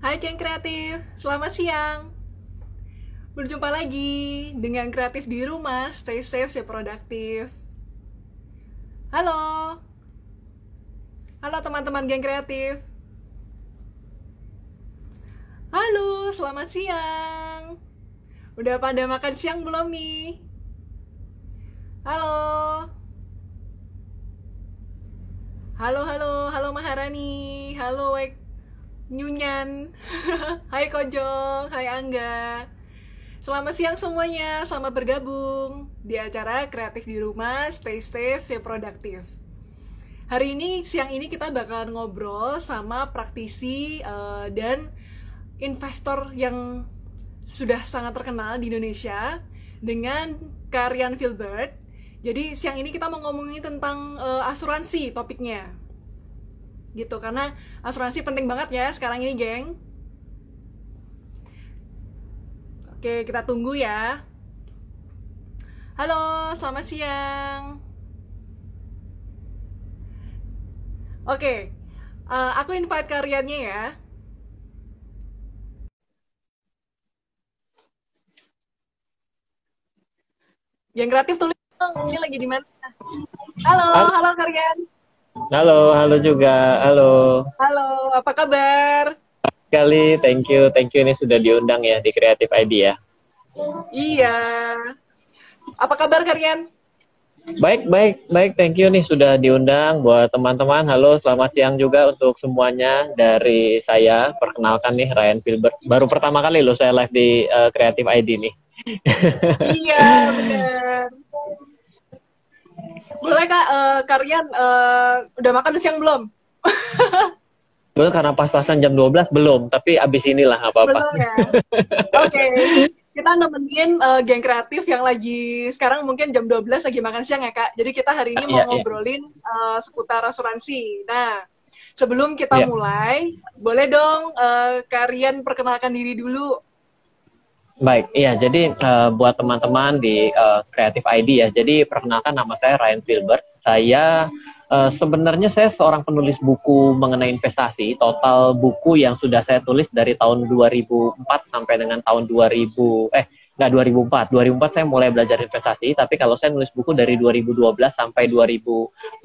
Hai geng kreatif, selamat siang. Berjumpa lagi dengan kreatif di rumah, stay safe, stay produktif. Halo. Halo teman-teman geng kreatif. Halo, selamat siang. Udah pada makan siang belum nih? Halo. Halo, halo, halo Maharani. Halo, Wek Nyunyan. hai Kojong, hai Angga. Selamat siang semuanya, selamat bergabung di acara Kreatif di Rumah, Stay Stay, Stay Produktif. Hari ini, siang ini kita bakalan ngobrol sama praktisi uh, dan investor yang sudah sangat terkenal di Indonesia dengan Karian Filbert. Jadi siang ini kita mau ngomongin tentang uh, asuransi topiknya gitu karena asuransi penting banget ya sekarang ini geng. Oke kita tunggu ya. Halo selamat siang. Oke uh, aku invite karyanya ya. Yang kreatif tulis dong ini lagi di mana? Halo halo, halo Karyan Halo, halo juga. Halo. Halo, apa kabar? Sekali, thank you. Thank you ini sudah diundang ya di Creative ID ya. Iya. Apa kabar kalian? Baik, baik, baik. Thank you nih sudah diundang buat teman-teman. Halo, selamat siang juga untuk semuanya dari saya. Perkenalkan nih Ryan Filbert. Baru pertama kali loh saya live di uh, Creative ID nih. iya, benar. Boleh kak, uh, kalian uh, udah makan siang belum? Belum karena pas-pasan jam 12 belum, tapi abis inilah apa-apa. Belum ya? Oke, okay. kita nemenin uh, geng kreatif yang lagi sekarang mungkin jam 12 lagi makan siang ya kak. Jadi kita hari ini mau iya, iya. ngobrolin Uh, seputar asuransi. Nah, sebelum kita iya. mulai, boleh dong uh, kalian perkenalkan diri dulu Baik, iya. Jadi uh, buat teman-teman di uh, Creative ID ya. Jadi perkenalkan nama saya Ryan Filbert. Saya uh, sebenarnya saya seorang penulis buku mengenai investasi. Total buku yang sudah saya tulis dari tahun 2004 sampai dengan tahun 2000 eh nggak 2004. 2004 saya mulai belajar investasi, tapi kalau saya nulis buku dari 2012 sampai 2020,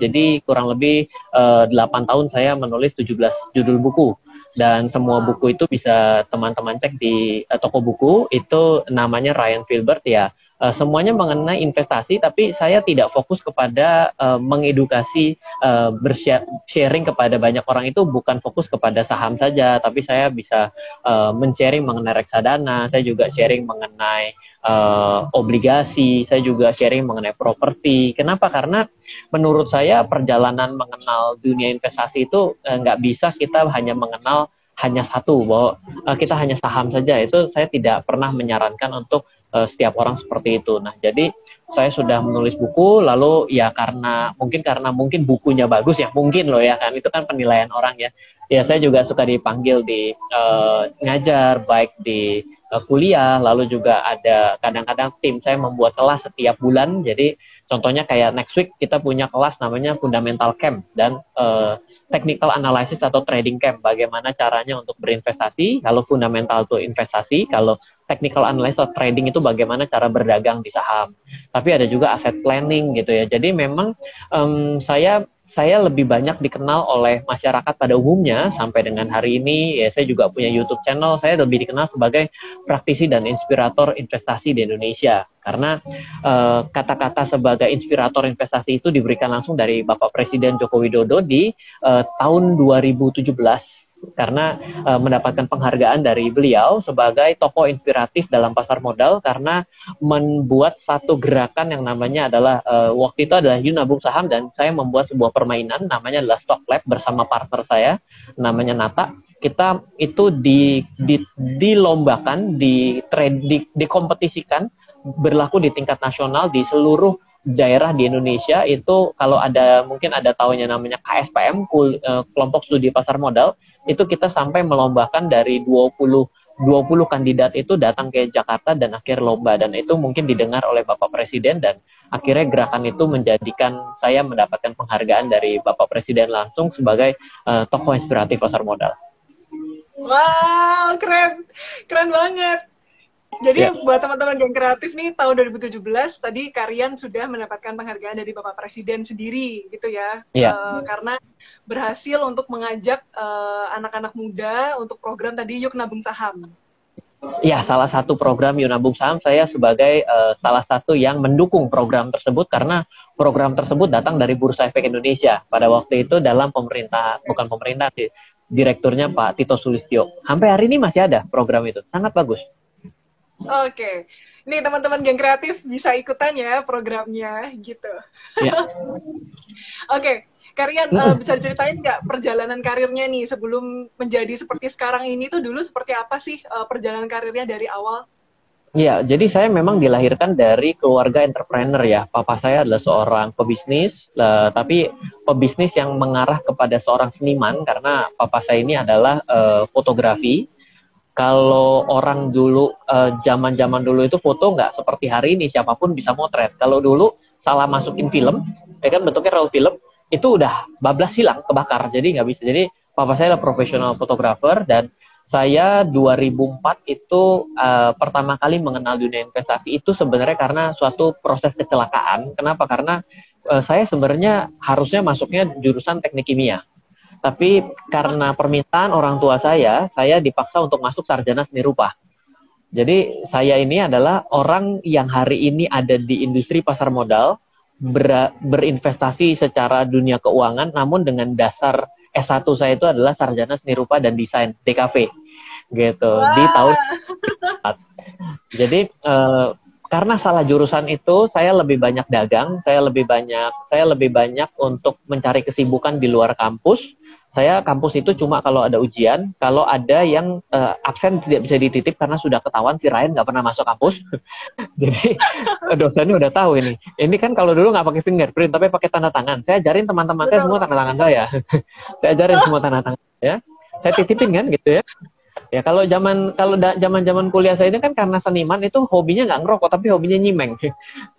jadi kurang lebih uh, 8 tahun saya menulis 17 judul buku dan semua buku itu bisa teman-teman cek di uh, toko buku itu namanya Ryan Filbert ya uh, semuanya mengenai investasi tapi saya tidak fokus kepada uh, mengedukasi uh, bersharing kepada banyak orang itu bukan fokus kepada saham saja tapi saya bisa uh, men-sharing mengenai reksadana saya juga sharing mengenai uh, obligasi, saya juga sharing mengenai properti. Kenapa? Karena menurut saya perjalanan mengenal dunia investasi itu uh, nggak bisa kita hanya mengenal hanya satu bahwa kita hanya saham saja itu saya tidak pernah menyarankan untuk uh, setiap orang seperti itu. Nah, jadi saya sudah menulis buku lalu ya karena mungkin karena mungkin bukunya bagus ya mungkin loh ya kan itu kan penilaian orang ya. Ya saya juga suka dipanggil di uh, ngajar baik di uh, kuliah lalu juga ada kadang-kadang tim saya membuat kelas setiap bulan. Jadi contohnya kayak next week kita punya kelas namanya fundamental camp dan uh, technical analysis atau trading camp bagaimana caranya untuk berinvestasi kalau fundamental itu investasi kalau technical analysis atau trading itu bagaimana cara berdagang di saham. Tapi ada juga aset planning gitu ya. Jadi memang um, saya saya lebih banyak dikenal oleh masyarakat pada umumnya sampai dengan hari ini. Ya saya juga punya YouTube channel. Saya lebih dikenal sebagai praktisi dan inspirator investasi di Indonesia. Karena eh, kata-kata sebagai inspirator investasi itu diberikan langsung dari Bapak Presiden Joko Widodo di uh, tahun 2017 karena uh, mendapatkan penghargaan dari beliau sebagai tokoh inspiratif dalam pasar modal karena membuat satu gerakan yang namanya adalah uh, waktu itu adalah you nabung saham dan saya membuat sebuah permainan namanya adalah stock lab bersama partner saya namanya Nata. Kita itu di, di dilombakan di di, dikompetisikan berlaku di tingkat nasional di seluruh daerah di Indonesia. Itu kalau ada mungkin ada tahunya namanya KSPM eh, kelompok studi pasar modal itu kita sampai melombakan dari 20 20 kandidat itu datang ke Jakarta dan akhir lomba dan itu mungkin didengar oleh Bapak Presiden dan akhirnya gerakan itu menjadikan saya mendapatkan penghargaan dari Bapak Presiden langsung sebagai uh, tokoh inspiratif pasar modal. Wow, keren. Keren banget. Jadi ya. buat teman-teman yang kreatif nih tahun 2017 tadi Karian sudah mendapatkan penghargaan dari Bapak Presiden sendiri gitu ya. ya. Uh, karena berhasil untuk mengajak eh, anak-anak uh, muda untuk program tadi Yuk Nabung Saham. Ya, salah satu program Yuk Nabung Saham saya sebagai uh, salah satu yang mendukung program tersebut karena program tersebut datang dari Bursa Efek Indonesia. Pada waktu itu dalam pemerintah, bukan pemerintah sih, direkturnya Pak Tito Sulistyo. Sampai hari ini masih ada program itu. Sangat bagus. Oke. Okay. Nih teman-teman yang kreatif bisa ikutan ya programnya gitu. Ya. Oke, okay. Karian uh, bisa ceritain nggak perjalanan karirnya nih sebelum menjadi seperti sekarang ini tuh dulu seperti apa sih uh, perjalanan karirnya dari awal? Iya, jadi saya memang dilahirkan dari keluarga entrepreneur ya. Papa saya adalah seorang pebisnis, uh, tapi pebisnis yang mengarah kepada seorang seniman karena papa saya ini adalah uh, fotografi. Kalau orang dulu zaman-zaman uh, dulu itu foto nggak seperti hari ini siapa pun bisa motret. Kalau dulu salah masukin film, ya kan bentuknya roll film, itu udah bablas hilang, kebakar. Jadi nggak bisa. Jadi papa saya adalah profesional fotografer dan saya 2004 itu uh, pertama kali mengenal dunia investasi itu sebenarnya karena suatu proses kecelakaan. Kenapa? Karena uh, saya sebenarnya harusnya masuknya jurusan teknik kimia. Tapi karena permintaan orang tua saya, saya dipaksa untuk masuk sarjana seni rupa. Jadi saya ini adalah orang yang hari ini ada di industri pasar modal, ber, berinvestasi secara dunia keuangan, namun dengan dasar S1 saya itu adalah sarjana seni rupa dan desain DKV gitu Wah. di tahun jadi uh, karena salah jurusan itu saya lebih banyak dagang saya lebih banyak saya lebih banyak untuk mencari kesibukan di luar kampus saya kampus itu cuma kalau ada ujian, kalau ada yang uh, absen tidak bisa dititip karena sudah ketahuan si Ryan nggak pernah masuk kampus. Jadi dosennya udah tahu ini. Ini kan kalau dulu nggak pakai fingerprint tapi pakai tanda tangan. Saya ajarin teman-teman saya semua tanda tangan saya. saya ajarin semua tanda tangan ya. Saya titipin kan gitu ya. Ya kalau zaman kalau zaman zaman kuliah saya ini kan karena seniman itu hobinya nggak ngerokok tapi hobinya nyimeng.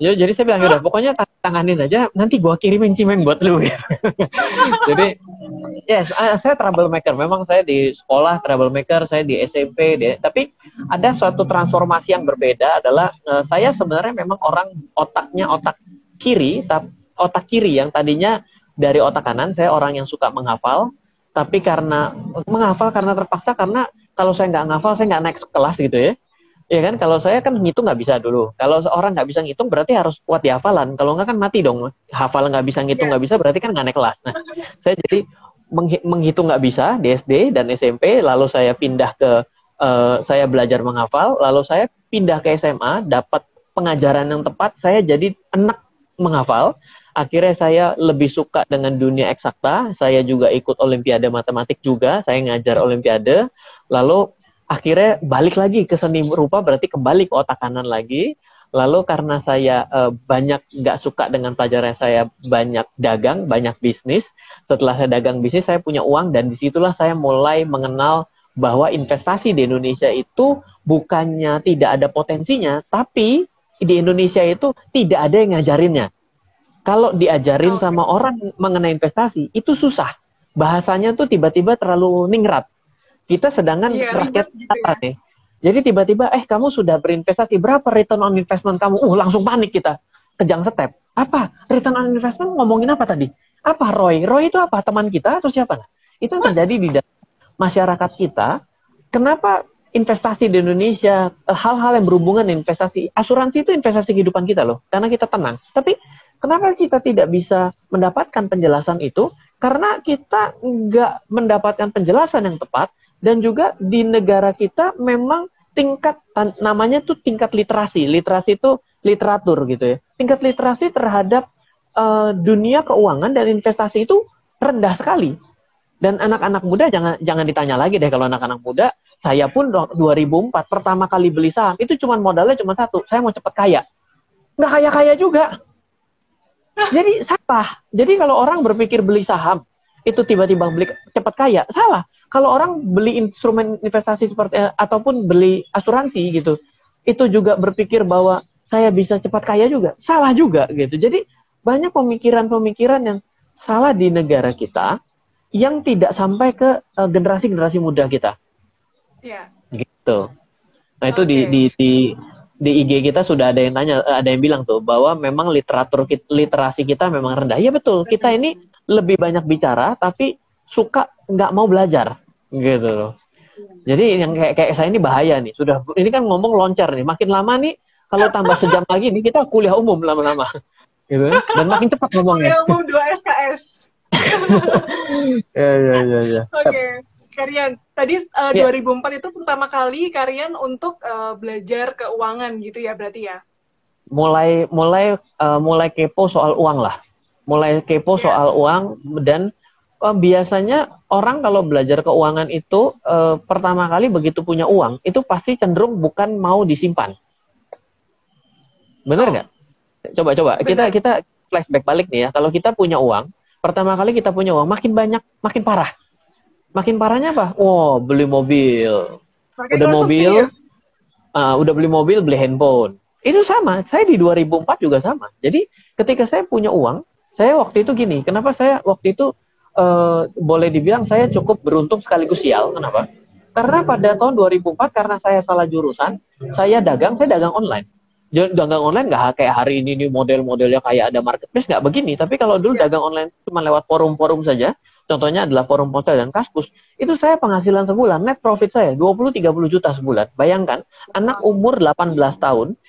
Ya, jadi saya bilang udah pokoknya tanganin aja nanti gua kirimin cimeng buat lu ya. jadi yes saya troublemaker. Memang saya di sekolah troublemaker saya di SMP deh tapi ada suatu transformasi yang berbeda adalah uh, saya sebenarnya memang orang otaknya otak kiri otak kiri yang tadinya dari otak kanan saya orang yang suka menghafal. Tapi karena menghafal karena terpaksa karena kalau saya nggak ngafal saya nggak naik kelas gitu ya. Ya kan? Kalau saya kan ngitung nggak bisa dulu. Kalau seorang nggak bisa ngitung berarti harus kuat di hafalan. Kalau nggak kan mati dong. Hafal nggak bisa ngitung nggak bisa berarti kan nggak naik kelas. Nah saya jadi menghitung nggak bisa di SD dan SMP lalu saya pindah ke uh, saya belajar menghafal lalu saya pindah ke SMA dapat pengajaran yang tepat saya jadi enak menghafal akhirnya saya lebih suka dengan dunia eksakta. Saya juga ikut olimpiade matematik juga, saya ngajar olimpiade. Lalu akhirnya balik lagi ke seni rupa berarti kembali ke otak kanan lagi. Lalu karena saya uh, banyak nggak suka dengan pelajaran saya banyak dagang, banyak bisnis. Setelah saya dagang bisnis, saya punya uang dan di situlah saya mulai mengenal bahwa investasi di Indonesia itu bukannya tidak ada potensinya, tapi di Indonesia itu tidak ada yang ngajarinnya. Kalau diajarin sama orang mengenai investasi, itu susah. Bahasanya tuh tiba-tiba terlalu ningrat kita sedangkan iya, rakyat gitu ya. nih. Jadi tiba-tiba, eh kamu sudah berinvestasi, berapa return on investment kamu? Uh, langsung panik kita. Kejang step. Apa? Return on investment ngomongin apa tadi? Apa Roy? Roy itu apa? Teman kita atau siapa? Itu yang terjadi di masyarakat kita. Kenapa investasi di Indonesia, eh, hal-hal yang berhubungan investasi, asuransi itu investasi kehidupan kita loh, karena kita tenang. Tapi kenapa kita tidak bisa mendapatkan penjelasan itu? Karena kita nggak mendapatkan penjelasan yang tepat, dan juga di negara kita memang tingkat namanya tuh tingkat literasi. Literasi itu literatur gitu ya. Tingkat literasi terhadap uh, dunia keuangan dan investasi itu rendah sekali. Dan anak-anak muda jangan jangan ditanya lagi deh kalau anak-anak muda, saya pun 2004 pertama kali beli saham itu cuma modalnya cuma satu, saya mau cepat kaya. Nggak kaya-kaya juga. Jadi salah. Jadi kalau orang berpikir beli saham itu tiba-tiba beli cepat kaya, salah kalau orang beli instrumen investasi seperti eh, ataupun beli asuransi gitu, itu juga berpikir bahwa saya bisa cepat kaya juga, salah juga gitu. Jadi banyak pemikiran-pemikiran yang salah di negara kita yang tidak sampai ke generasi eh, generasi-generasi muda kita. Iya. Gitu. Nah itu di, di di di IG kita sudah ada yang tanya, ada yang bilang tuh bahwa memang literatur literasi kita memang rendah. Iya betul. Kita ini lebih banyak bicara tapi suka nggak mau belajar gitu loh. Jadi yang kayak kayak saya ini bahaya nih. Sudah ini kan ngomong loncar nih. Makin lama nih kalau tambah sejam lagi nih kita kuliah umum lama-lama. Gitu. Dan makin cepat ngomongnya. Kuliah umum 2 SKS. ya ya ya ya. Oke. Okay. Karian, tadi uh, yeah. 2004 itu pertama kali Karian untuk uh, belajar keuangan gitu ya berarti ya? Mulai mulai uh, mulai kepo soal uang lah, mulai kepo yeah. soal uang dan uh, biasanya orang kalau belajar keuangan itu uh, pertama kali begitu punya uang itu pasti cenderung bukan mau disimpan, benar oh. nggak? Oh. Coba coba Bener. kita kita flashback balik nih ya, kalau kita punya uang pertama kali kita punya uang makin banyak makin parah makin parahnya apa? Oh, beli mobil. Makin udah mobil, uh, udah beli mobil, beli handphone. Itu sama. Saya di 2004 juga sama. Jadi ketika saya punya uang, saya waktu itu gini. Kenapa saya waktu itu uh, boleh dibilang saya cukup beruntung sekaligus sial. Kenapa? Karena pada tahun 2004 karena saya salah jurusan, saya dagang, saya dagang online. Dagang online nggak kayak hari ini nih model-modelnya kayak ada marketplace nggak begini. Tapi kalau dulu ya. dagang online cuma lewat forum-forum saja, contohnya adalah forum ponsel dan kaskus, itu saya penghasilan sebulan, net profit saya 20-30 juta sebulan. Bayangkan, anak umur 18 tahun,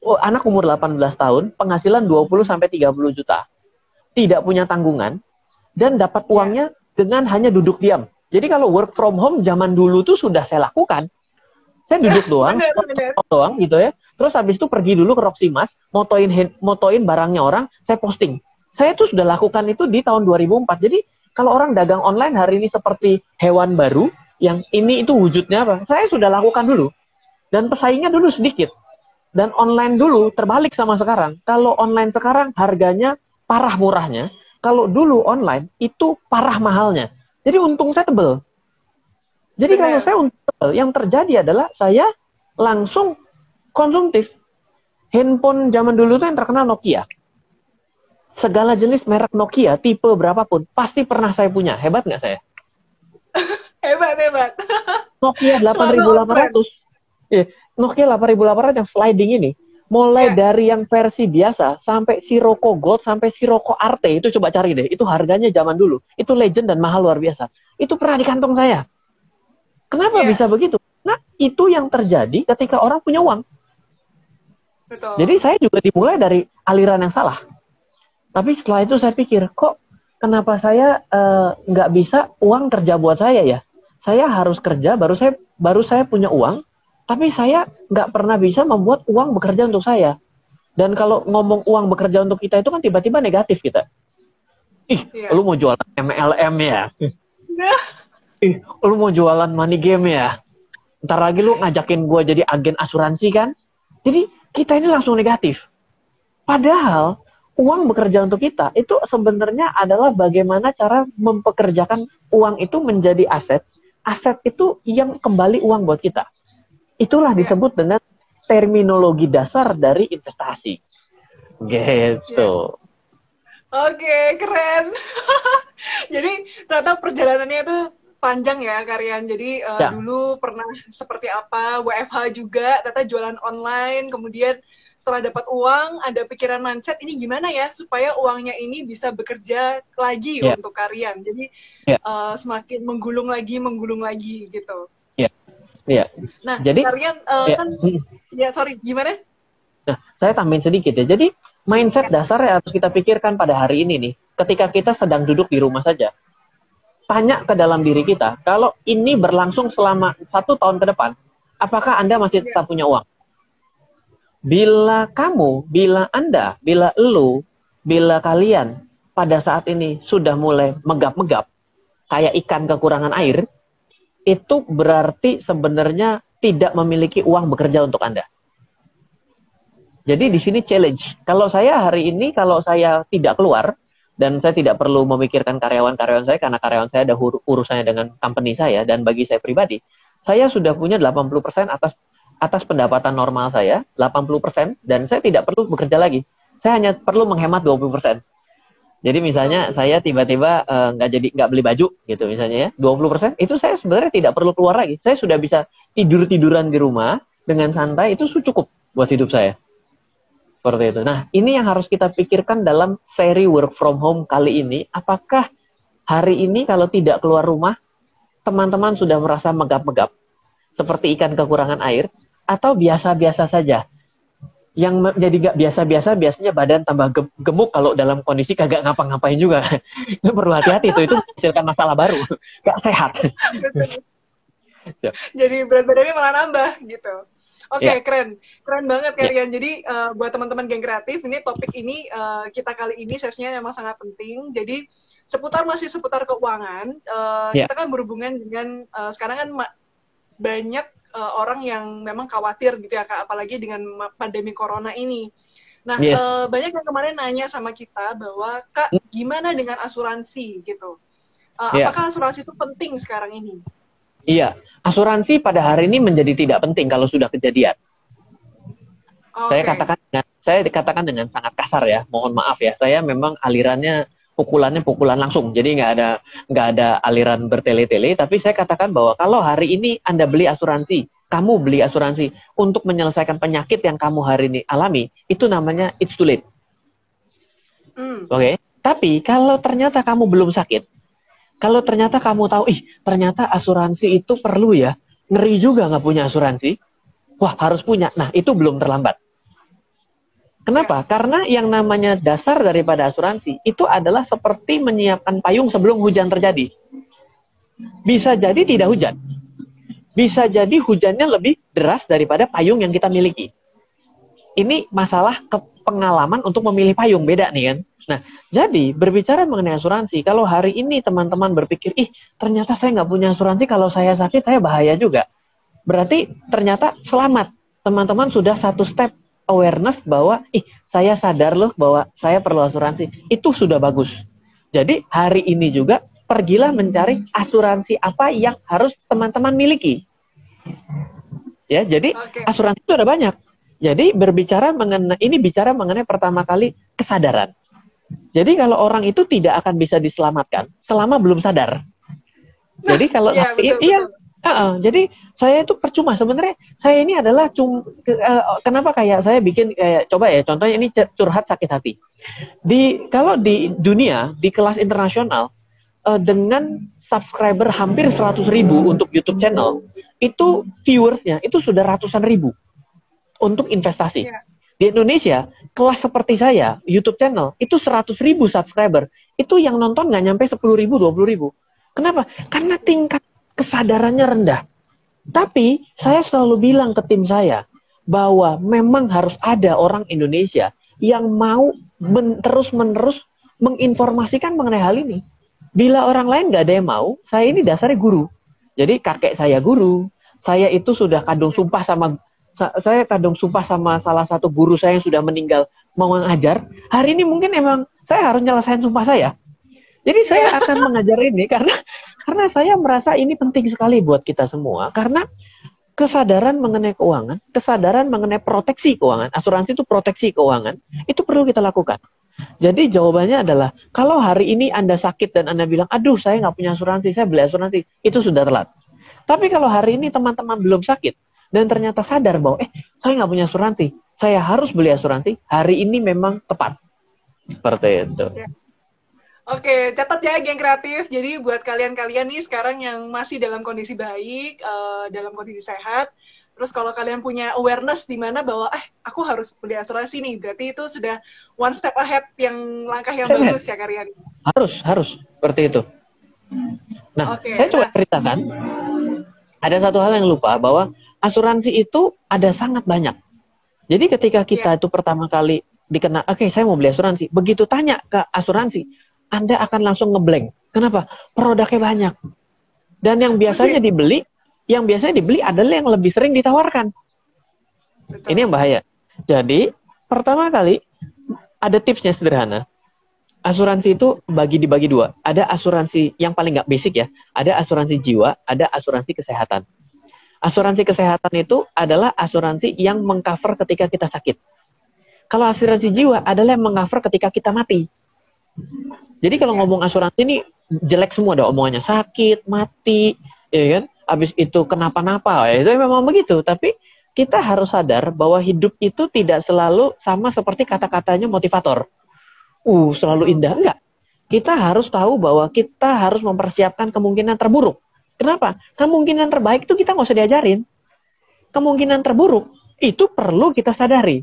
oh, anak umur 18 tahun, penghasilan 20-30 juta. Tidak punya tanggungan, dan dapat iya. uangnya dengan hanya duduk diam. Jadi kalau work from home zaman dulu tuh sudah saya lakukan. Saya duduk doang, bener, doang gitu ya. Terus habis itu pergi dulu ke Roximas, motoin motoin barangnya orang, saya posting. Saya tuh sudah lakukan itu di tahun 2004. Jadi kalau orang dagang online hari ini seperti hewan baru, yang ini itu wujudnya apa? Saya sudah lakukan dulu. Dan pesaingnya dulu sedikit. Dan online dulu terbalik sama sekarang. Kalau online sekarang harganya parah murahnya. Kalau dulu online itu parah mahalnya. Jadi untung saya tebel. Jadi Benar. kalau saya untung tebel, yang terjadi adalah saya langsung konsumtif. Handphone zaman dulu itu yang terkenal Nokia segala jenis merek Nokia, tipe berapapun, pasti pernah saya punya. Hebat nggak saya? hebat, hebat. Nokia 8800. Yeah, Nokia 8800 yang sliding ini, mulai yeah. dari yang versi biasa sampai Sirocco Gold sampai Sirocco Arte itu coba cari deh. Itu harganya zaman dulu. Itu legend dan mahal luar biasa. Itu pernah di kantong saya. Kenapa yeah. bisa begitu? Nah, itu yang terjadi ketika orang punya uang. Betul. Jadi saya juga dimulai dari aliran yang salah. Tapi setelah itu saya pikir, kok kenapa saya eh, nggak uh, bisa uang kerja buat saya ya? Saya harus kerja, baru saya baru saya punya uang, tapi saya nggak pernah bisa membuat uang bekerja untuk saya. Dan kalau ngomong uang bekerja untuk kita itu kan tiba-tiba negatif kita. Ih, yeah. lu mau jualan MLM ya? Ih, lu mau jualan money game ya? Ntar lagi lu ngajakin gue jadi agen asuransi kan? Jadi kita ini langsung negatif. Padahal uang bekerja untuk kita itu sebenarnya adalah bagaimana cara mempekerjakan uang itu menjadi aset. Aset itu yang kembali uang buat kita. Itulah iya. disebut dengan terminologi dasar dari investasi. Gitu. Oke, keren. Jadi ternyata perjalanannya itu panjang ya Karyan. Jadi uh, ya. dulu pernah seperti apa, WFH juga, ternyata jualan online, kemudian setelah dapat uang ada pikiran mindset ini gimana ya supaya uangnya ini bisa bekerja lagi yeah. untuk kalian jadi yeah. uh, semakin menggulung lagi menggulung lagi gitu Iya. Yeah. nah jadi kalian uh, yeah. kan ya sorry gimana nah saya tambahin sedikit ya jadi mindset dasar yang harus kita pikirkan pada hari ini nih ketika kita sedang duduk di rumah saja tanya ke dalam diri kita kalau ini berlangsung selama satu tahun ke depan apakah anda masih tetap punya uang Bila kamu, bila Anda, bila elu, bila kalian pada saat ini sudah mulai megap-megap, kayak ikan kekurangan air, itu berarti sebenarnya tidak memiliki uang bekerja untuk Anda. Jadi di sini challenge. Kalau saya hari ini, kalau saya tidak keluar, dan saya tidak perlu memikirkan karyawan-karyawan saya, karena karyawan saya ada urusannya dengan company saya, dan bagi saya pribadi, saya sudah punya 80% atas atas pendapatan normal saya 80% dan saya tidak perlu bekerja lagi. Saya hanya perlu menghemat 20%. Jadi misalnya saya tiba-tiba eh, nggak jadi nggak beli baju gitu misalnya ya 20% itu saya sebenarnya tidak perlu keluar lagi. Saya sudah bisa tidur tiduran di rumah dengan santai itu cukup buat hidup saya. Seperti itu. Nah ini yang harus kita pikirkan dalam seri work from home kali ini. Apakah hari ini kalau tidak keluar rumah teman-teman sudah merasa megap-megap seperti ikan kekurangan air atau biasa-biasa saja? yang jadi gak biasa-biasa biasanya badan tambah gemuk kalau dalam kondisi kagak ngapa-ngapain juga. itu perlu hati-hati itu itu menghasilkan masalah baru, gak sehat. jadi berat badannya malah nambah gitu. Oke, okay, ya. keren. Keren banget ya. kalian. Ya. Jadi uh, buat teman-teman geng kreatif, ini topik ini uh, kita kali ini sesinya memang sangat penting. Jadi seputar masih seputar keuangan. Uh, ya. Kita kan berhubungan dengan uh, sekarang kan banyak uh, orang yang memang khawatir gitu ya kak apalagi dengan pandemi corona ini. Nah yes. uh, banyak yang kemarin nanya sama kita bahwa kak gimana dengan asuransi gitu? Uh, eh, yeah. apakah asuransi itu penting sekarang ini? Iya. Asuransi pada hari ini menjadi tidak penting kalau sudah kejadian. Okay. saya katakan saya dikatakan dengan sangat kasar ya. Mohon maaf ya. Saya memang alirannya pukulannya pukulan langsung. Jadi nggak ada nggak ada aliran bertele-tele. Tapi saya katakan bahwa kalau hari ini anda beli asuransi, kamu beli asuransi untuk menyelesaikan penyakit yang kamu hari ini alami, itu namanya it's too late. Mm. Oke. Okay? Tapi kalau ternyata kamu belum sakit, kalau ternyata kamu tahu, ih ternyata asuransi itu perlu ya, ngeri juga nggak punya asuransi, wah harus punya. Nah itu belum terlambat. Kenapa? Karena yang namanya dasar daripada asuransi itu adalah seperti menyiapkan payung sebelum hujan terjadi. Bisa jadi tidak hujan. Bisa jadi hujannya lebih deras daripada payung yang kita miliki. Ini masalah pengalaman untuk memilih payung beda nih kan. Nah, jadi berbicara mengenai asuransi, kalau hari ini teman-teman berpikir, ih ternyata saya nggak punya asuransi, kalau saya sakit saya bahaya juga. Berarti ternyata selamat. Teman-teman sudah satu step awareness bahwa ih saya sadar loh bahwa saya perlu asuransi itu sudah bagus. Jadi hari ini juga pergilah mencari asuransi apa yang harus teman-teman miliki. Ya, jadi okay. asuransi itu ada banyak. Jadi berbicara mengenai ini bicara mengenai pertama kali kesadaran. Jadi kalau orang itu tidak akan bisa diselamatkan selama belum sadar. Jadi kalau ya, betul, iya betul. Uh, uh, jadi saya itu percuma sebenarnya. Saya ini adalah cum, uh, kenapa kayak saya bikin kayak coba ya contohnya ini curhat sakit hati. Di kalau di dunia di kelas internasional uh, dengan subscriber hampir 100 ribu untuk YouTube channel itu viewersnya itu sudah ratusan ribu untuk investasi. Yeah. Di Indonesia kelas seperti saya YouTube channel itu 100 ribu subscriber itu yang nonton nggak nyampe 10 ribu 20 ribu. Kenapa? Karena tingkat kesadarannya rendah. Tapi saya selalu bilang ke tim saya bahwa memang harus ada orang Indonesia yang mau men terus-menerus menginformasikan mengenai hal ini. Bila orang lain nggak ada yang mau, saya ini dasarnya guru. Jadi kakek saya guru, saya itu sudah kadung sumpah sama saya kadung sumpah sama salah satu guru saya yang sudah meninggal mau mengajar. Hari ini mungkin emang saya harus nyelesain sumpah saya. Jadi saya akan mengajar ini karena karena saya merasa ini penting sekali buat kita semua karena kesadaran mengenai keuangan, kesadaran mengenai proteksi keuangan, asuransi itu proteksi keuangan, itu perlu kita lakukan. Jadi jawabannya adalah kalau hari ini Anda sakit dan Anda bilang, aduh saya nggak punya asuransi, saya beli asuransi, itu sudah telat. Tapi kalau hari ini teman-teman belum sakit dan ternyata sadar bahwa, eh saya nggak punya asuransi, saya harus beli asuransi, hari ini memang tepat. Seperti itu. Oke, catat ya geng kreatif. Jadi buat kalian-kalian nih sekarang yang masih dalam kondisi baik, uh, dalam kondisi sehat, terus kalau kalian punya awareness di mana bahwa eh aku harus beli asuransi nih, berarti itu sudah one step ahead yang langkah yang Saya bagus ya kalian. Harus, harus seperti itu. Nah, okay, saya coba nah. ceritakan. Ada satu hal yang lupa bahwa asuransi itu ada sangat banyak. Jadi ketika kita yeah. itu pertama kali dikenal, oke okay, saya mau beli asuransi. Begitu tanya ke asuransi, anda akan langsung ngeblank. Kenapa? Produknya banyak. Dan yang biasanya dibeli, yang biasanya dibeli adalah yang lebih sering ditawarkan. Betul. Ini yang bahaya. Jadi, pertama kali ada tipsnya sederhana. Asuransi itu bagi dibagi dua. Ada asuransi yang paling nggak basic ya. Ada asuransi jiwa, ada asuransi kesehatan. Asuransi kesehatan itu adalah asuransi yang mengcover ketika kita sakit. Kalau asuransi jiwa adalah yang mengcover ketika kita mati. Jadi kalau ngomong asuransi ini jelek semua ada omongannya sakit, mati, ya kan? Habis itu kenapa-napa, ya itu memang begitu. Tapi kita harus sadar bahwa hidup itu tidak selalu sama seperti kata-katanya motivator. Uh, selalu indah enggak. Kita harus tahu bahwa kita harus mempersiapkan kemungkinan terburuk. Kenapa? Kemungkinan terbaik itu kita nggak usah diajarin. Kemungkinan terburuk itu perlu kita sadari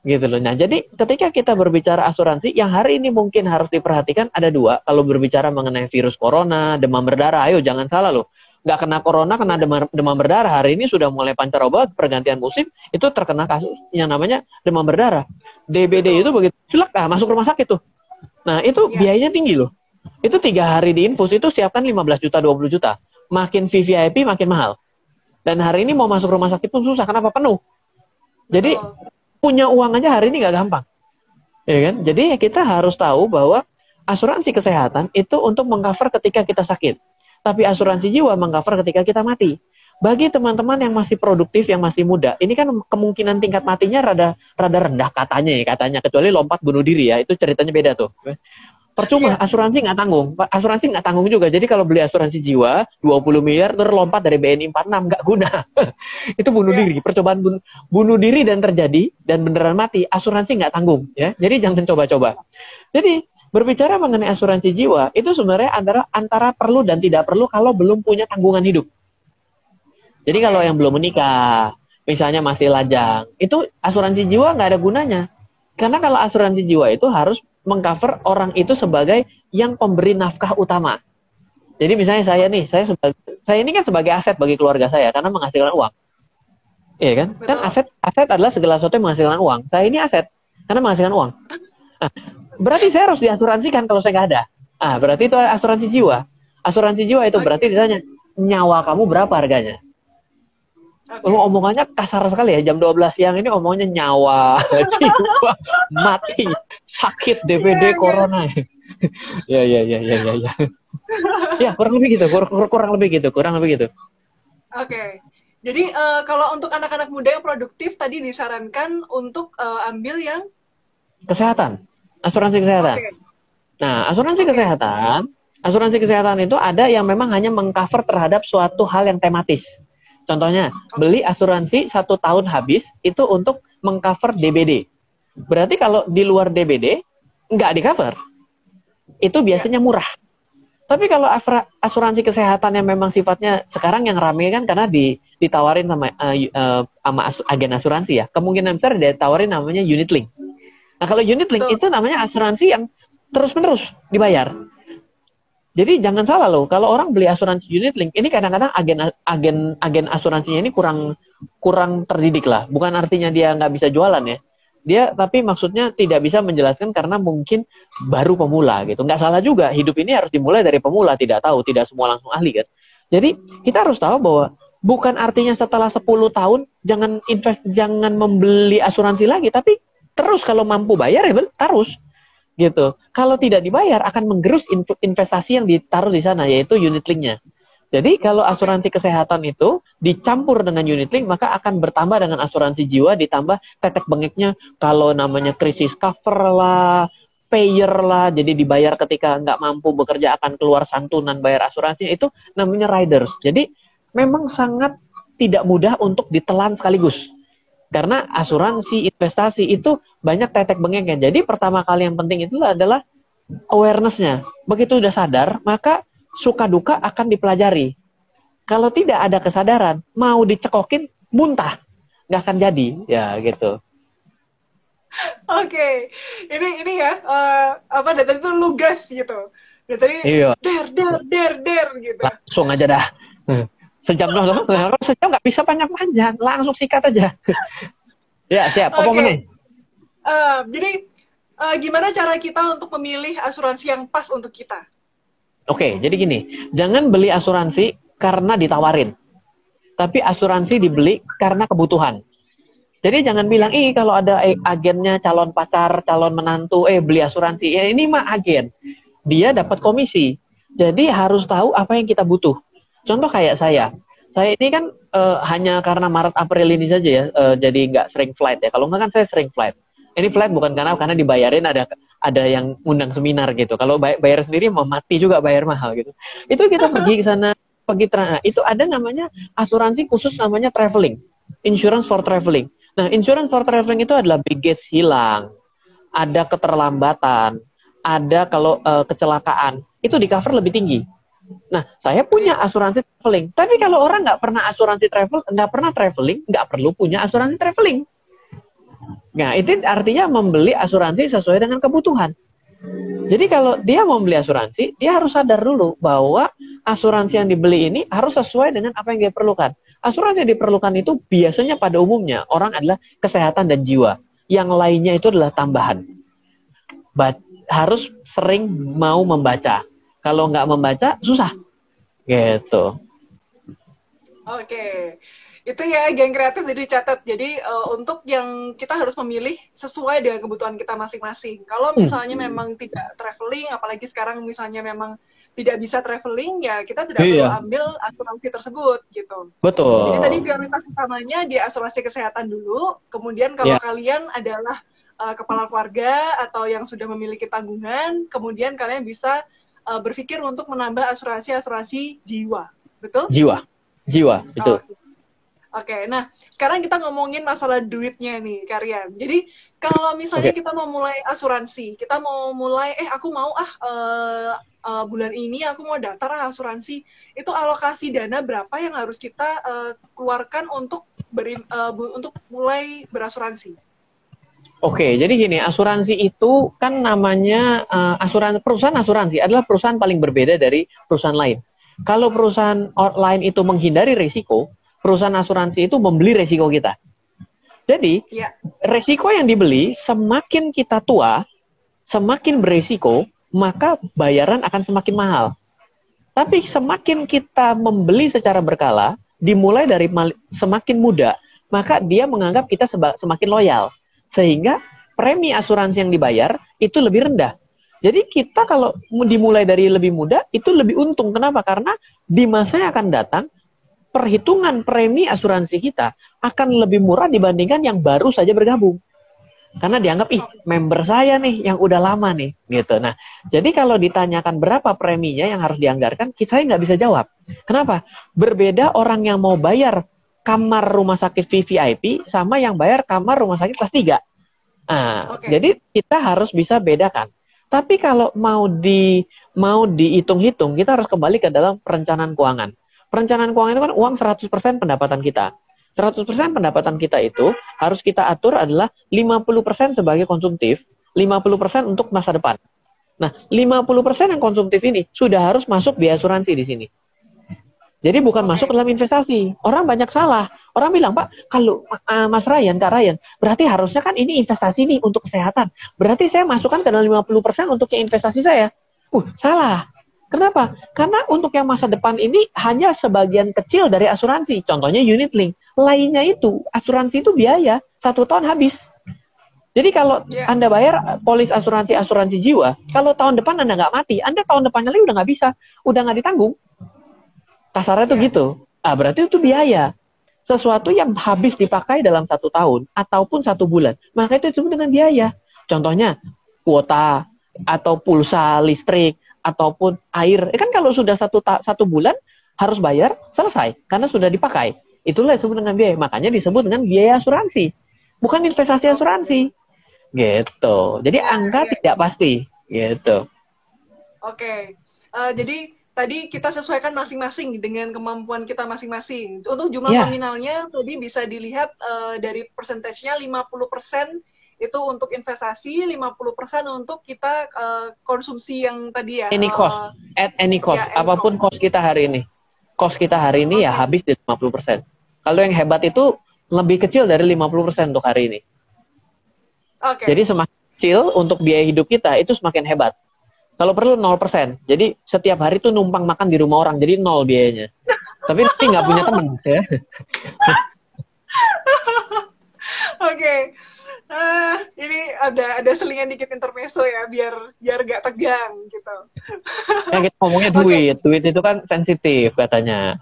gitu loh. Nah, jadi ketika kita berbicara asuransi, yang hari ini mungkin harus diperhatikan ada dua. Kalau berbicara mengenai virus corona, demam berdarah, ayo jangan salah loh. Nggak kena corona, kena demam, demam berdarah. Hari ini sudah mulai pancaroba, pergantian musim, itu terkena kasus yang namanya demam berdarah. DBD itu begitu, silak ah, masuk rumah sakit tuh. Nah, itu ya. biayanya tinggi loh. Itu tiga hari di infus, itu siapkan 15 juta, 20 juta. Makin VVIP, makin mahal. Dan hari ini mau masuk rumah sakit pun susah, kenapa penuh? Jadi, punya uang aja hari ini nggak gampang. Ya kan? Jadi kita harus tahu bahwa asuransi kesehatan itu untuk mengcover ketika kita sakit. Tapi asuransi jiwa mengcover ketika kita mati. Bagi teman-teman yang masih produktif, yang masih muda, ini kan kemungkinan tingkat matinya rada rada rendah katanya ya katanya, kecuali lompat bunuh diri ya, itu ceritanya beda tuh. Percuma, iya. asuransi nggak tanggung. Asuransi nggak tanggung juga. Jadi kalau beli asuransi jiwa 20 miliar terlompat dari BNI 46 nggak guna. itu bunuh yeah. diri. Percobaan bunuh, bunuh diri dan terjadi dan beneran mati, asuransi nggak tanggung ya. Jadi jangan coba-coba. Jadi berbicara mengenai asuransi jiwa itu sebenarnya antara antara perlu dan tidak perlu kalau belum punya tanggungan hidup. Jadi kalau yang belum menikah, misalnya masih lajang, itu asuransi jiwa nggak ada gunanya. Karena kalau asuransi jiwa itu harus mengcover orang itu sebagai yang pemberi nafkah utama. Jadi misalnya saya nih, saya sebagai saya ini kan sebagai aset bagi keluarga saya karena menghasilkan uang. Iya kan? kan Betul. Kan aset aset adalah segala sesuatu yang menghasilkan uang. Saya ini aset karena menghasilkan uang. Nah, berarti saya harus diasuransikan kalau saya nggak ada. Ah, berarti itu asuransi jiwa. Asuransi jiwa itu berarti ditanya nyawa kamu berapa harganya? Okay. omongannya kasar sekali ya jam 12 siang ini omongnya nyawa, jiwa, mati, sakit, DVD, yeah, iya. corona. ya ya ya ya ya ya. ya kurang lebih gitu, kurang, kurang lebih gitu, kurang lebih gitu. Oke. Okay. Jadi uh, kalau untuk anak-anak muda yang produktif tadi disarankan untuk uh, ambil yang kesehatan, asuransi kesehatan. Okay. Nah, asuransi okay. kesehatan, asuransi kesehatan itu ada yang memang hanya mengcover terhadap suatu hal yang tematis. Contohnya, beli asuransi satu tahun habis itu untuk mengcover DBD. Berarti kalau di luar DBD nggak di cover, itu biasanya murah. Tapi kalau asuransi kesehatan yang memang sifatnya sekarang yang rame kan karena di, ditawarin sama uh, uh, sama agen asuransi ya, kemungkinan besar ditawarin namanya unit link. Nah kalau unit link itu namanya asuransi yang terus menerus dibayar. Jadi jangan salah loh, kalau orang beli asuransi unit link, ini kadang-kadang agen agen agen asuransinya ini kurang kurang terdidik lah. Bukan artinya dia nggak bisa jualan ya. Dia tapi maksudnya tidak bisa menjelaskan karena mungkin baru pemula gitu. Nggak salah juga, hidup ini harus dimulai dari pemula, tidak tahu, tidak semua langsung ahli kan. Jadi kita harus tahu bahwa bukan artinya setelah 10 tahun jangan invest jangan membeli asuransi lagi, tapi terus kalau mampu bayar ya terus gitu. Kalau tidak dibayar akan menggerus investasi yang ditaruh di sana yaitu unit linknya. Jadi kalau asuransi kesehatan itu dicampur dengan unit link maka akan bertambah dengan asuransi jiwa ditambah tetek bengeknya kalau namanya krisis cover lah, payer lah, jadi dibayar ketika nggak mampu bekerja akan keluar santunan bayar asuransi itu namanya riders. Jadi memang sangat tidak mudah untuk ditelan sekaligus. Karena asuransi, investasi itu banyak tetek bengeknya. Jadi pertama kali yang penting itu adalah awarenessnya. Begitu udah sadar, maka suka duka akan dipelajari. Kalau tidak ada kesadaran, mau dicekokin, muntah. Nggak akan jadi, ya gitu. Oke, okay. ini ini ya uh, apa dari itu lugas gitu. Dari tadi iya. der der der der gitu. Langsung aja dah. Sejam doang, kalau sejam nggak bisa panjang-panjang, langsung sikat aja. ya siap. Apa okay. Uh, jadi uh, gimana cara kita untuk memilih asuransi yang pas untuk kita? Oke, okay, jadi gini, jangan beli asuransi karena ditawarin, tapi asuransi dibeli karena kebutuhan. Jadi jangan bilang, ih kalau ada agennya calon pacar, calon menantu, eh beli asuransi. Ya ini mah agen. Dia dapat komisi. Jadi harus tahu apa yang kita butuh. Contoh kayak saya, saya ini kan uh, hanya karena Maret April ini saja ya, uh, jadi nggak sering flight ya. Kalau nggak kan saya sering flight. Ini flight bukan karena karena dibayarin ada ada yang undang seminar gitu. Kalau bayar sendiri mau mati juga bayar mahal gitu. Itu kita pergi ke sana, pergi nah, itu ada namanya asuransi khusus namanya traveling, insurance for traveling. Nah, insurance for traveling itu adalah baggage hilang, ada keterlambatan, ada kalau uh, kecelakaan, itu di cover lebih tinggi. Nah, saya punya asuransi traveling. Tapi kalau orang nggak pernah asuransi travel, nggak pernah traveling, nggak perlu punya asuransi traveling. Nah, itu artinya membeli asuransi sesuai dengan kebutuhan. Jadi kalau dia mau beli asuransi, dia harus sadar dulu bahwa asuransi yang dibeli ini harus sesuai dengan apa yang dia perlukan. Asuransi yang diperlukan itu biasanya pada umumnya orang adalah kesehatan dan jiwa. Yang lainnya itu adalah tambahan. But, harus sering mau membaca. Kalau nggak membaca, susah. Gitu. Oke. Okay itu ya geng kreatif jadi catat jadi uh, untuk yang kita harus memilih sesuai dengan kebutuhan kita masing-masing kalau hmm. misalnya hmm. memang tidak traveling apalagi sekarang misalnya memang tidak bisa traveling ya kita tidak iya. perlu ambil asuransi tersebut gitu betul jadi tadi prioritas utamanya di asuransi kesehatan dulu kemudian kalau yeah. kalian adalah uh, kepala keluarga atau yang sudah memiliki tanggungan kemudian kalian bisa uh, berpikir untuk menambah asuransi asuransi jiwa betul jiwa jiwa betul oh, Oke, nah sekarang kita ngomongin masalah duitnya nih, Karyan. Jadi kalau misalnya okay. kita mau mulai asuransi, kita mau mulai, eh aku mau ah uh, uh, bulan ini aku mau daftar ah, asuransi, itu alokasi dana berapa yang harus kita uh, keluarkan untuk beri, uh, untuk mulai berasuransi? Oke, jadi gini, asuransi itu kan namanya uh, asuransi perusahaan asuransi adalah perusahaan paling berbeda dari perusahaan lain. Kalau perusahaan lain itu menghindari risiko, perusahaan asuransi itu membeli resiko kita. Jadi, ya. resiko yang dibeli semakin kita tua, semakin beresiko, maka bayaran akan semakin mahal. Tapi semakin kita membeli secara berkala, dimulai dari semakin muda, maka dia menganggap kita semakin loyal. Sehingga premi asuransi yang dibayar itu lebih rendah. Jadi kita kalau dimulai dari lebih muda, itu lebih untung. Kenapa? Karena di masa yang akan datang, perhitungan premi asuransi kita akan lebih murah dibandingkan yang baru saja bergabung. Karena dianggap, ih, member saya nih yang udah lama nih, gitu. Nah, jadi kalau ditanyakan berapa preminya yang harus dianggarkan, saya nggak bisa jawab. Kenapa? Berbeda orang yang mau bayar kamar rumah sakit VVIP sama yang bayar kamar rumah sakit kelas 3. Nah, okay. jadi kita harus bisa bedakan. Tapi kalau mau di mau dihitung-hitung, kita harus kembali ke dalam perencanaan keuangan. Perencanaan keuangan itu kan uang 100% pendapatan kita. 100% pendapatan kita itu harus kita atur adalah 50% sebagai konsumtif, 50% untuk masa depan. Nah, 50% yang konsumtif ini sudah harus masuk di asuransi di sini. Jadi bukan okay. masuk dalam investasi. Orang banyak salah. Orang bilang, Pak, kalau uh, Mas Ryan, Kak Ryan, berarti harusnya kan ini investasi nih untuk kesehatan. Berarti saya masukkan ke dalam 50% untuk yang investasi saya. Uh, salah. Kenapa? Karena untuk yang masa depan ini hanya sebagian kecil dari asuransi. Contohnya unit link. Lainnya itu, asuransi itu biaya. Satu tahun habis. Jadi kalau yeah. Anda bayar polis asuransi asuransi jiwa, kalau tahun depan Anda nggak mati, Anda tahun depannya lagi udah nggak bisa, udah nggak ditanggung. Kasarnya tuh gitu. Ah berarti itu biaya. Sesuatu yang habis dipakai dalam satu tahun ataupun satu bulan, maka itu disebut dengan biaya. Contohnya kuota atau pulsa listrik ataupun air. Eh, kan kalau sudah satu satu bulan harus bayar selesai karena sudah dipakai. Itulah disebut dengan biaya. Makanya disebut dengan biaya asuransi, bukan investasi asuransi. Gitu. Jadi angka ya. tidak pasti. Gitu. Oke. Uh, jadi tadi kita sesuaikan masing-masing dengan kemampuan kita masing-masing. Untuk jumlah yeah. nominalnya tadi bisa dilihat uh, dari persentasenya 50% itu untuk investasi, 50% untuk kita uh, konsumsi yang tadi ya. Any uh, cost, at any cost, ya, any apa pun cost. cost kita hari ini. Cost kita hari ini okay. ya habis di 50%. Kalau yang hebat itu lebih kecil dari 50% untuk hari ini. Okay. Jadi semakin kecil untuk biaya hidup kita itu semakin hebat. Kalau perlu 0%. Jadi setiap hari tuh numpang makan di rumah orang, jadi nol biayanya. Tapi nanti nggak punya teman ya. Oke. Okay ah, ini ada ada selingan dikit intermezzo ya biar biar gak tegang gitu. Ya kita ngomongnya duit, okay. duit itu kan sensitif katanya.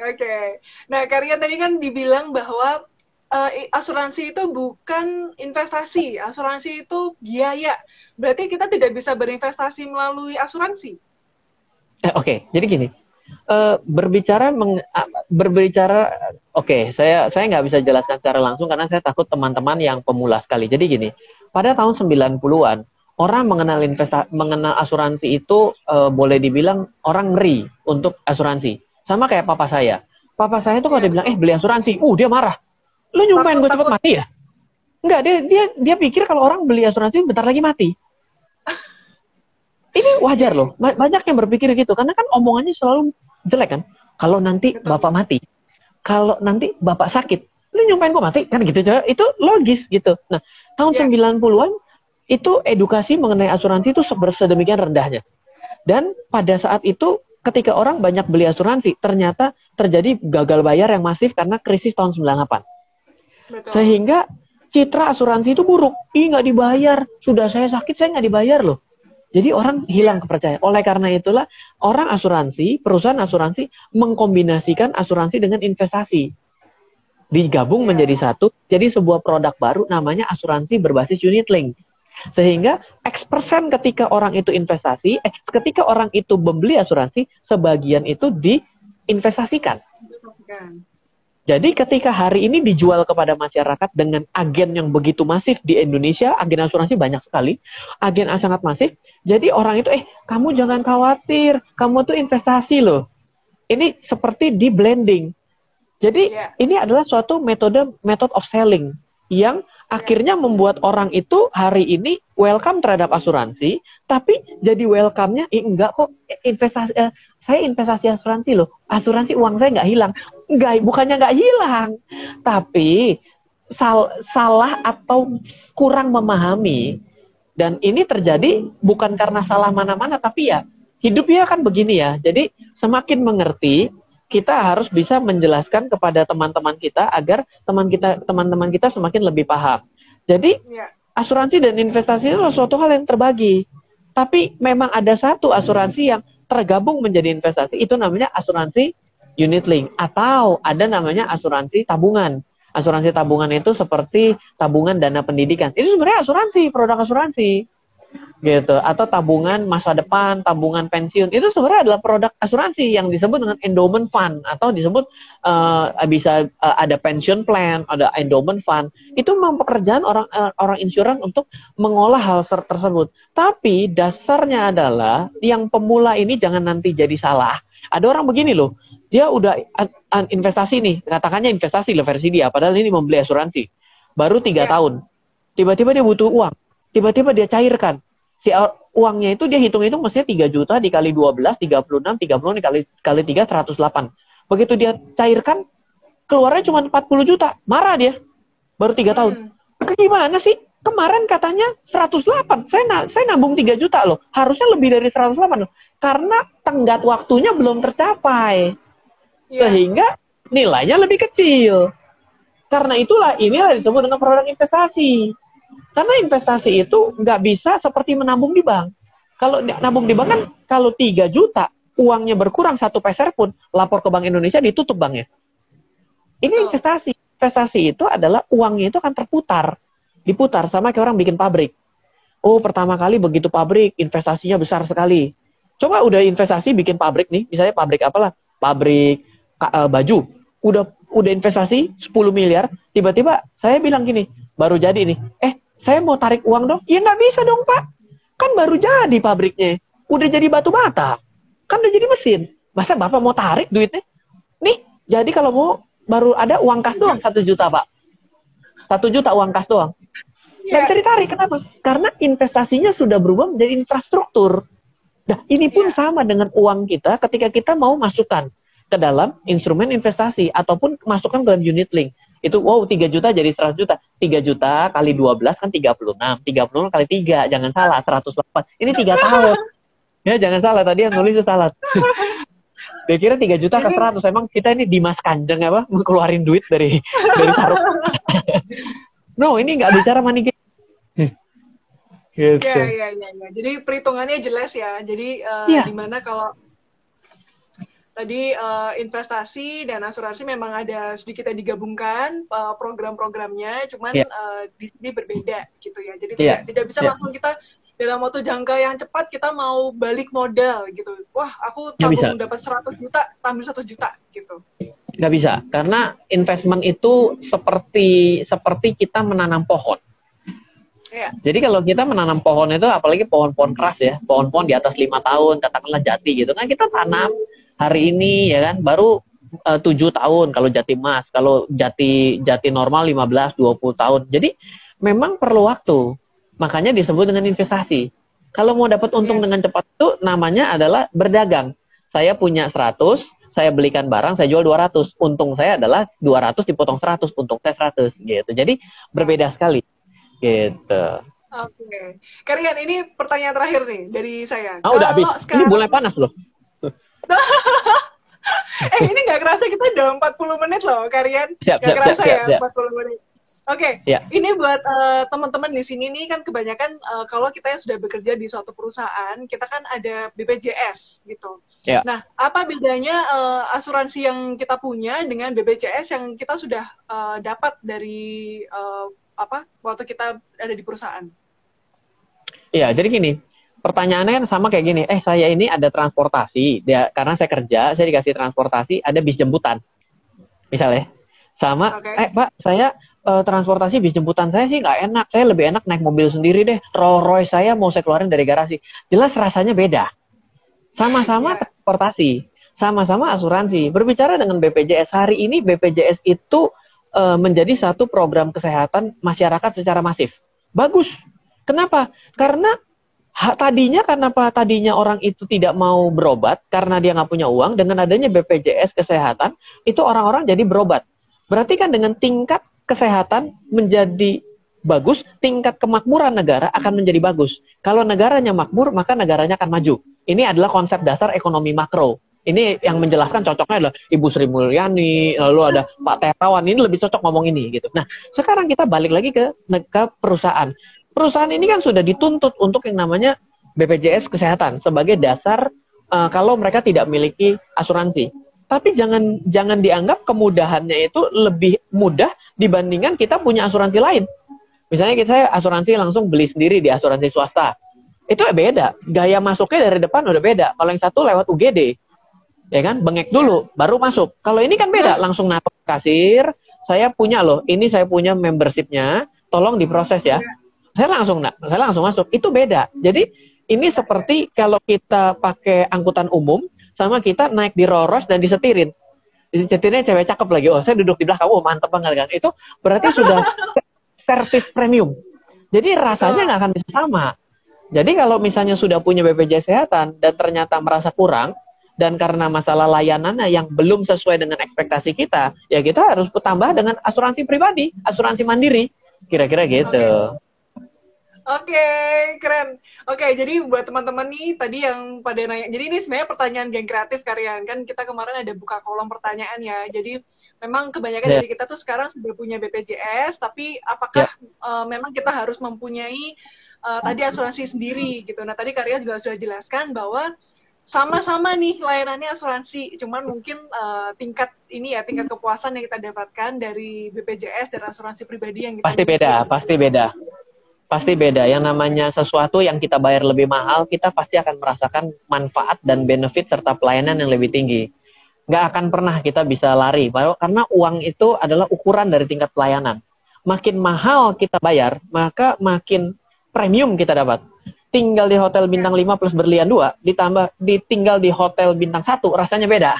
Oke. Okay. Nah, Karya tadi kan dibilang bahwa uh, asuransi itu bukan investasi, asuransi itu biaya. Berarti kita tidak bisa berinvestasi melalui asuransi. Eh, Oke, okay. jadi gini, uh, berbicara meng, uh, berbicara, oke, okay, saya saya nggak bisa jelaskan secara langsung karena saya takut teman-teman yang pemula sekali. Jadi gini, pada tahun 90-an orang mengenal investasi, mengenal asuransi itu uh, boleh dibilang orang ngeri untuk asuransi. Sama kayak papa saya. Papa saya itu kalau dia bilang, eh beli asuransi, uh dia marah. Lu nyumpain gue cepet mati ya? Enggak, dia dia dia pikir kalau orang beli asuransi bentar lagi mati. Ini wajar loh, banyak yang berpikir gitu karena kan omongannya selalu jelek kan. Kalau nanti Betul. bapak mati, kalau nanti bapak sakit, lu nyumpain gue mati kan gitu coba. Itu logis gitu. Nah, tahun yeah. 90-an itu edukasi mengenai asuransi itu sedemikian rendahnya. Dan pada saat itu ketika orang banyak beli asuransi, ternyata terjadi gagal bayar yang masif karena krisis tahun 98. Betul. Sehingga citra asuransi itu buruk. Ih nggak dibayar, sudah saya sakit saya nggak dibayar loh. Jadi orang hilang kepercayaan. Oleh karena itulah orang asuransi, perusahaan asuransi mengkombinasikan asuransi dengan investasi. Digabung yeah. menjadi satu, jadi sebuah produk baru namanya asuransi berbasis unit link. Sehingga X persen ketika orang itu investasi, X ketika orang itu membeli asuransi, sebagian itu diinvestasikan. Jadi ketika hari ini dijual kepada masyarakat dengan agen yang begitu masif di Indonesia, agen asuransi banyak sekali, agen sangat masif. Jadi orang itu, eh kamu jangan khawatir, kamu tuh investasi loh. Ini seperti di blending. Jadi yeah. ini adalah suatu metode method of selling yang akhirnya membuat orang itu hari ini welcome terhadap asuransi, tapi jadi welcome-nya, eh, enggak kok investasi, eh, saya investasi asuransi loh, asuransi uang saya nggak hilang, enggak, bukannya nggak hilang, tapi sal salah atau kurang memahami, dan ini terjadi bukan karena salah mana-mana, tapi ya hidupnya kan begini ya, jadi semakin mengerti, kita harus bisa menjelaskan kepada teman-teman kita agar teman kita teman-teman kita semakin lebih paham. Jadi ya. asuransi dan investasi itu suatu hal yang terbagi. Tapi memang ada satu asuransi yang tergabung menjadi investasi itu namanya asuransi unit link atau ada namanya asuransi tabungan. Asuransi tabungan itu seperti tabungan dana pendidikan. Itu sebenarnya asuransi, produk asuransi gitu atau tabungan masa depan, tabungan pensiun itu sebenarnya adalah produk asuransi yang disebut dengan endowment fund atau disebut uh, bisa uh, ada pension plan, ada endowment fund. Itu memang pekerjaan orang uh, orang insurance untuk mengolah hal tersebut. Tapi dasarnya adalah yang pemula ini jangan nanti jadi salah. Ada orang begini loh, dia udah investasi nih, katakannya investasi lah versi dia, padahal ini membeli asuransi. Baru tiga ya. tahun. Tiba-tiba dia butuh uang. Tiba-tiba dia cairkan si uangnya itu dia hitung-hitung mestinya 3 juta dikali 12, 36, 30 dikali kali 3, 108. Begitu dia cairkan, keluarnya cuma 40 juta. Marah dia. Baru 3 tahun. Hmm. Gimana sih? Kemarin katanya 108. Saya na saya nabung 3 juta loh. Harusnya lebih dari 108 loh. Karena tenggat waktunya belum tercapai. Yeah. Sehingga nilainya lebih kecil. Karena itulah inilah disebut dengan produk investasi. Karena investasi itu nggak bisa seperti menabung di bank. Kalau nabung di bank kan kalau 3 juta uangnya berkurang satu peser pun lapor ke Bank Indonesia ditutup banknya. Ini investasi. Investasi itu adalah uangnya itu akan terputar, diputar sama kayak orang bikin pabrik. Oh pertama kali begitu pabrik investasinya besar sekali. Coba udah investasi bikin pabrik nih, misalnya pabrik apalah, pabrik uh, baju. Udah udah investasi 10 miliar, tiba-tiba saya bilang gini, baru jadi nih, eh saya mau tarik uang dong. Ya nggak bisa dong Pak. Kan baru jadi pabriknya. Udah jadi batu bata. Kan udah jadi mesin. Masa Bapak mau tarik duitnya? Nih, jadi kalau mau baru ada uang kas doang satu juta Pak. Satu juta uang kas doang. Nggak bisa ditarik. Kenapa? Karena investasinya sudah berubah menjadi infrastruktur. Nah, ini pun yeah. sama dengan uang kita ketika kita mau masukkan ke dalam instrumen investasi ataupun masukkan ke dalam unit link itu wow 3 juta jadi 100 juta 3 juta kali 12 kan 36 36 kali 3 jangan salah 108 ini 3 tahun ya jangan salah tadi yang nulis itu salah dia kira 3 juta ke 100 emang kita ini Dimas Kanjeng apa mengeluarin duit dari dari sarung no ini nggak bicara money game gitu. Ya, ya, ya, ya. Jadi perhitungannya jelas ya. Jadi uh, ya. di mana kalau tadi uh, investasi dan asuransi memang ada sedikit yang digabungkan uh, program-programnya, cuman yeah. uh, di sini berbeda gitu ya. Jadi yeah. tidak tidak bisa yeah. langsung kita dalam waktu jangka yang cepat kita mau balik modal gitu. Wah, aku tabung dapat 100 juta, tampil 100 juta gitu. Nggak bisa, karena investment itu seperti seperti kita menanam pohon. Ya. Jadi kalau kita menanam pohon itu, apalagi pohon-pohon keras ya, pohon-pohon di atas lima tahun, katakanlah jati gitu, kan kita tanam hari ini ya kan, baru eh, tujuh tahun kalau jati emas, kalau jati jati normal 15, 20 tahun. Jadi memang perlu waktu. Makanya disebut dengan investasi. Kalau mau dapat untung ya. dengan cepat itu namanya adalah berdagang. Saya punya 100, saya belikan barang, saya jual 200. Untung saya adalah 200 dipotong 100, untung saya 100 gitu. Jadi berbeda sekali. Gitu. Oke. Okay. Karian, ini pertanyaan terakhir nih dari saya. Ah, udah habis. Sekarang... Ini mulai panas loh. eh, ini nggak kerasa kita udah 40 menit loh, Karian. Siap, gak siap, kerasa siap, ya, siap. 40 menit. Oke, okay. Ya. yeah. ini buat uh, teman-teman di sini nih kan kebanyakan uh, kalau kita yang sudah bekerja di suatu perusahaan, kita kan ada BPJS gitu. Yeah. Nah, apa bedanya uh, asuransi yang kita punya dengan BPJS yang kita sudah uh, dapat dari uh, apa waktu kita ada di perusahaan? Iya, jadi gini, pertanyaannya kan sama kayak gini, eh saya ini ada transportasi, dia karena saya kerja, saya dikasih transportasi, ada bis jemputan, misalnya, sama, okay. eh pak saya uh, transportasi bis jemputan saya sih nggak enak. Saya lebih enak naik mobil sendiri deh. Rolls Royce saya mau saya keluarin dari garasi. Jelas rasanya beda. Sama-sama yeah. transportasi, sama-sama asuransi. Berbicara dengan BPJS hari ini BPJS itu uh, menjadi satu program kesehatan masyarakat secara masif. Bagus. Kenapa? Karena tadinya kenapa tadinya orang itu tidak mau berobat karena dia nggak punya uang dengan adanya BPJS kesehatan itu orang-orang jadi berobat. Berarti kan dengan tingkat kesehatan menjadi bagus, tingkat kemakmuran negara akan menjadi bagus. Kalau negaranya makmur, maka negaranya akan maju. Ini adalah konsep dasar ekonomi makro. Ini yang menjelaskan cocoknya adalah Ibu Sri Mulyani, lalu ada Pak Terawan, ini lebih cocok ngomong ini gitu. Nah, sekarang kita balik lagi ke, ke perusahaan. Perusahaan ini kan sudah dituntut untuk yang namanya BPJS kesehatan sebagai dasar uh, kalau mereka tidak memiliki asuransi. Tapi jangan jangan dianggap kemudahannya itu lebih mudah dibandingkan kita punya asuransi lain. Misalnya kita asuransi langsung beli sendiri di asuransi swasta. Itu beda. Gaya masuknya dari depan udah beda. Kalau yang satu lewat UGD. Ya kan? Bengek dulu baru masuk. Kalau ini kan beda, langsung napak kasir, saya punya loh, ini saya punya membershipnya, tolong diproses ya. Saya langsung saya langsung masuk. Itu beda. Jadi ini seperti kalau kita pakai angkutan umum sama kita naik di Roros dan disetirin cetirnya cewek cakep lagi. Oh, saya duduk di belakang. Oh, mantep banget kan. Itu berarti sudah service premium. Jadi rasanya nggak akan bisa sama. Jadi kalau misalnya sudah punya BPJS Kesehatan dan ternyata merasa kurang, dan karena masalah layanannya yang belum sesuai dengan ekspektasi kita, ya kita harus tambah dengan asuransi pribadi, asuransi mandiri. Kira-kira gitu. Okay. Oke, okay, keren. Oke, okay, jadi buat teman-teman nih tadi yang pada nanya, jadi ini sebenarnya pertanyaan geng kreatif kalian kan kita kemarin ada buka kolom pertanyaan ya. Jadi memang kebanyakan yeah. dari kita tuh sekarang sudah punya BPJS, tapi apakah yeah. uh, memang kita harus mempunyai uh, tadi asuransi sendiri gitu. Nah tadi Karya juga sudah jelaskan bahwa sama-sama nih layanannya asuransi, cuman mungkin uh, tingkat ini ya tingkat kepuasan yang kita dapatkan dari BPJS dan asuransi pribadi yang kita pasti beda, pasti beda pasti beda. Yang namanya sesuatu yang kita bayar lebih mahal, kita pasti akan merasakan manfaat dan benefit serta pelayanan yang lebih tinggi. Nggak akan pernah kita bisa lari, karena uang itu adalah ukuran dari tingkat pelayanan. Makin mahal kita bayar, maka makin premium kita dapat. Tinggal di hotel bintang 5 plus berlian 2, ditambah ditinggal di hotel bintang 1, rasanya beda.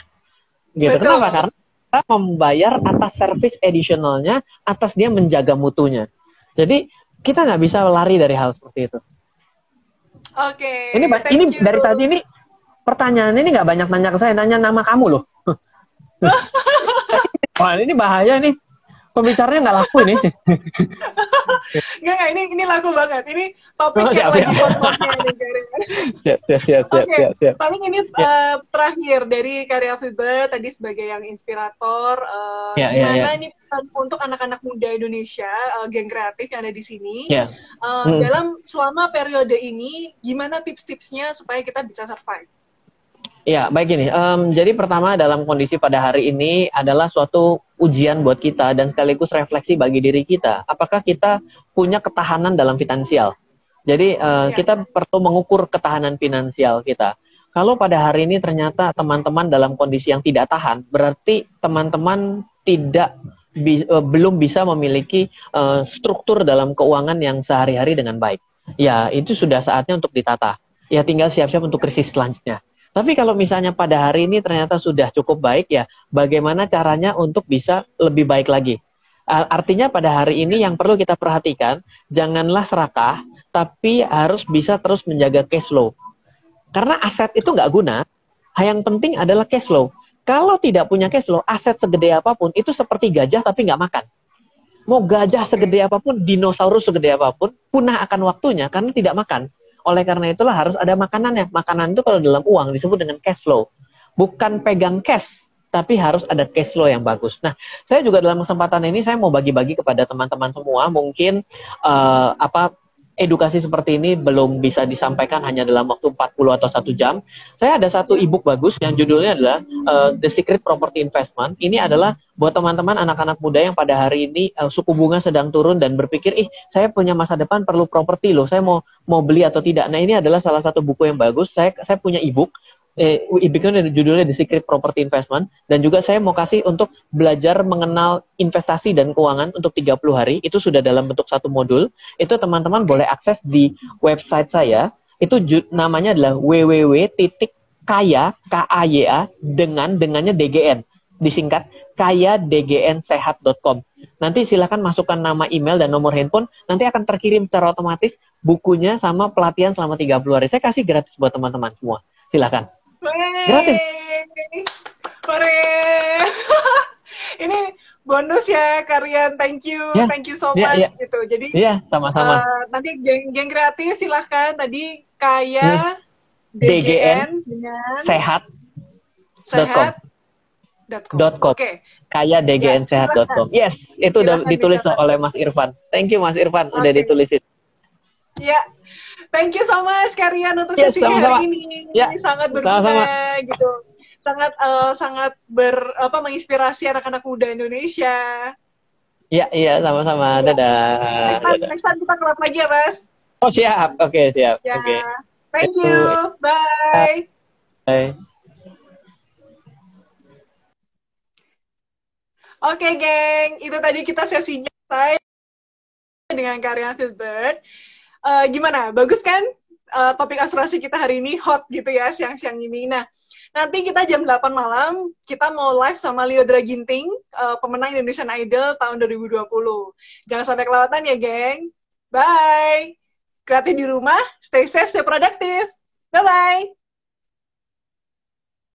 Gitu. Betul. Kenapa? Karena kita membayar atas service additionalnya, atas dia menjaga mutunya. Jadi kita nggak bisa lari dari hal seperti itu. Oke. Okay, ini ini you. dari tadi ini pertanyaan ini nggak banyak nanya ke saya, nanya nama kamu loh. Wah ini bahaya nih pembicaranya nggak laku ini. Nggak, nggak, ini ini laku banget. Ini topik oh, yang siap, lagi hot-hotnya ini, Siap, siap, siap, okay. siap, siap. Paling ini ya. uh, terakhir dari Karya Fiber tadi sebagai yang inspirator. Uh, ya, ya, gimana ya. ini untuk anak-anak muda Indonesia, uh, geng kreatif yang ada di sini, uh, hmm. dalam selama periode ini, gimana tips-tipsnya supaya kita bisa survive? Ya, baik ini. Um, jadi pertama dalam kondisi pada hari ini adalah suatu ujian buat kita dan sekaligus refleksi bagi diri kita. Apakah kita punya ketahanan dalam finansial? Jadi uh, ya. kita perlu mengukur ketahanan finansial kita. Kalau pada hari ini ternyata teman-teman dalam kondisi yang tidak tahan, berarti teman-teman tidak bi uh, belum bisa memiliki uh, struktur dalam keuangan yang sehari-hari dengan baik. Ya, itu sudah saatnya untuk ditata. Ya, tinggal siap-siap untuk krisis selanjutnya. Tapi kalau misalnya pada hari ini ternyata sudah cukup baik ya, bagaimana caranya untuk bisa lebih baik lagi? Artinya pada hari ini yang perlu kita perhatikan, janganlah serakah, tapi harus bisa terus menjaga cash flow. Karena aset itu nggak guna, yang penting adalah cash flow. Kalau tidak punya cash flow, aset segede apa pun, itu seperti gajah tapi nggak makan. Mau gajah segede apa pun, dinosaurus segede apa pun, punah akan waktunya karena tidak makan. Oleh karena itulah harus ada makanannya. Makanan itu kalau dalam uang disebut dengan cash flow. Bukan pegang cash, tapi harus ada cash flow yang bagus. Nah, saya juga dalam kesempatan ini saya mau bagi-bagi kepada teman-teman semua, mungkin uh, apa edukasi seperti ini belum bisa disampaikan hanya dalam waktu 40 atau satu jam. Saya ada satu e-book bagus yang judulnya adalah uh, The Secret Property Investment. Ini adalah buat teman-teman anak-anak muda yang pada hari ini uh, suku bunga sedang turun dan berpikir, ih saya punya masa depan perlu properti loh, saya mau mau beli atau tidak. Nah ini adalah salah satu buku yang bagus. Saya saya punya e-book eh, e judulnya The Secret Property Investment. Dan juga saya mau kasih untuk belajar mengenal investasi dan keuangan untuk 30 hari. Itu sudah dalam bentuk satu modul. Itu teman-teman boleh akses di website saya. Itu namanya adalah www.kaya k a y a dengan dengannya DGN disingkat kaya dgnsehat.com. Nanti silakan masukkan nama email dan nomor handphone, nanti akan terkirim secara otomatis bukunya sama pelatihan selama 30 hari. Saya kasih gratis buat teman-teman semua. Silakan. Gratis. Hore. Ini bonus ya Karian, thank you, yeah. thank you so yeah, much yeah. gitu. Jadi Iya, yeah, sama-sama. Uh, nanti geng geng gratis silahkan tadi kaya hmm. DGN, dengan sehat sehat dot com. Oke. Okay. Kaya dgn ya, sehat.com. Yes, itu silahkan udah ditulis dicatat. oleh Mas Irfan. Thank you Mas Irfan okay. udah ditulisin. Ya, Thank you so much Karian untuk yes, sesi sama -sama. hari ini. Ya, ini sangat berguna gitu. Sangat uh, sangat ber apa menginspirasi anak-anak muda Indonesia. Iya, iya, sama-sama. Ya. Dadah. Next time, next time kita kelap lagi ya, Mas. Oh, siap. Oke, okay, siap. Ya. Oke. Okay. Thank you. Bye. Bye. Oke, okay, geng. Itu tadi kita sesinya saya dengan Karian Filbert uh, gimana? Bagus kan? Uh, topik asuransi kita hari ini hot gitu ya siang-siang ini. Nah, nanti kita jam 8 malam kita mau live sama Leo Draginting, uh, pemenang Indonesian Idol tahun 2020. Jangan sampai kelewatan ya, geng. Bye. Kreatif di rumah, stay safe, stay produktif. Bye-bye.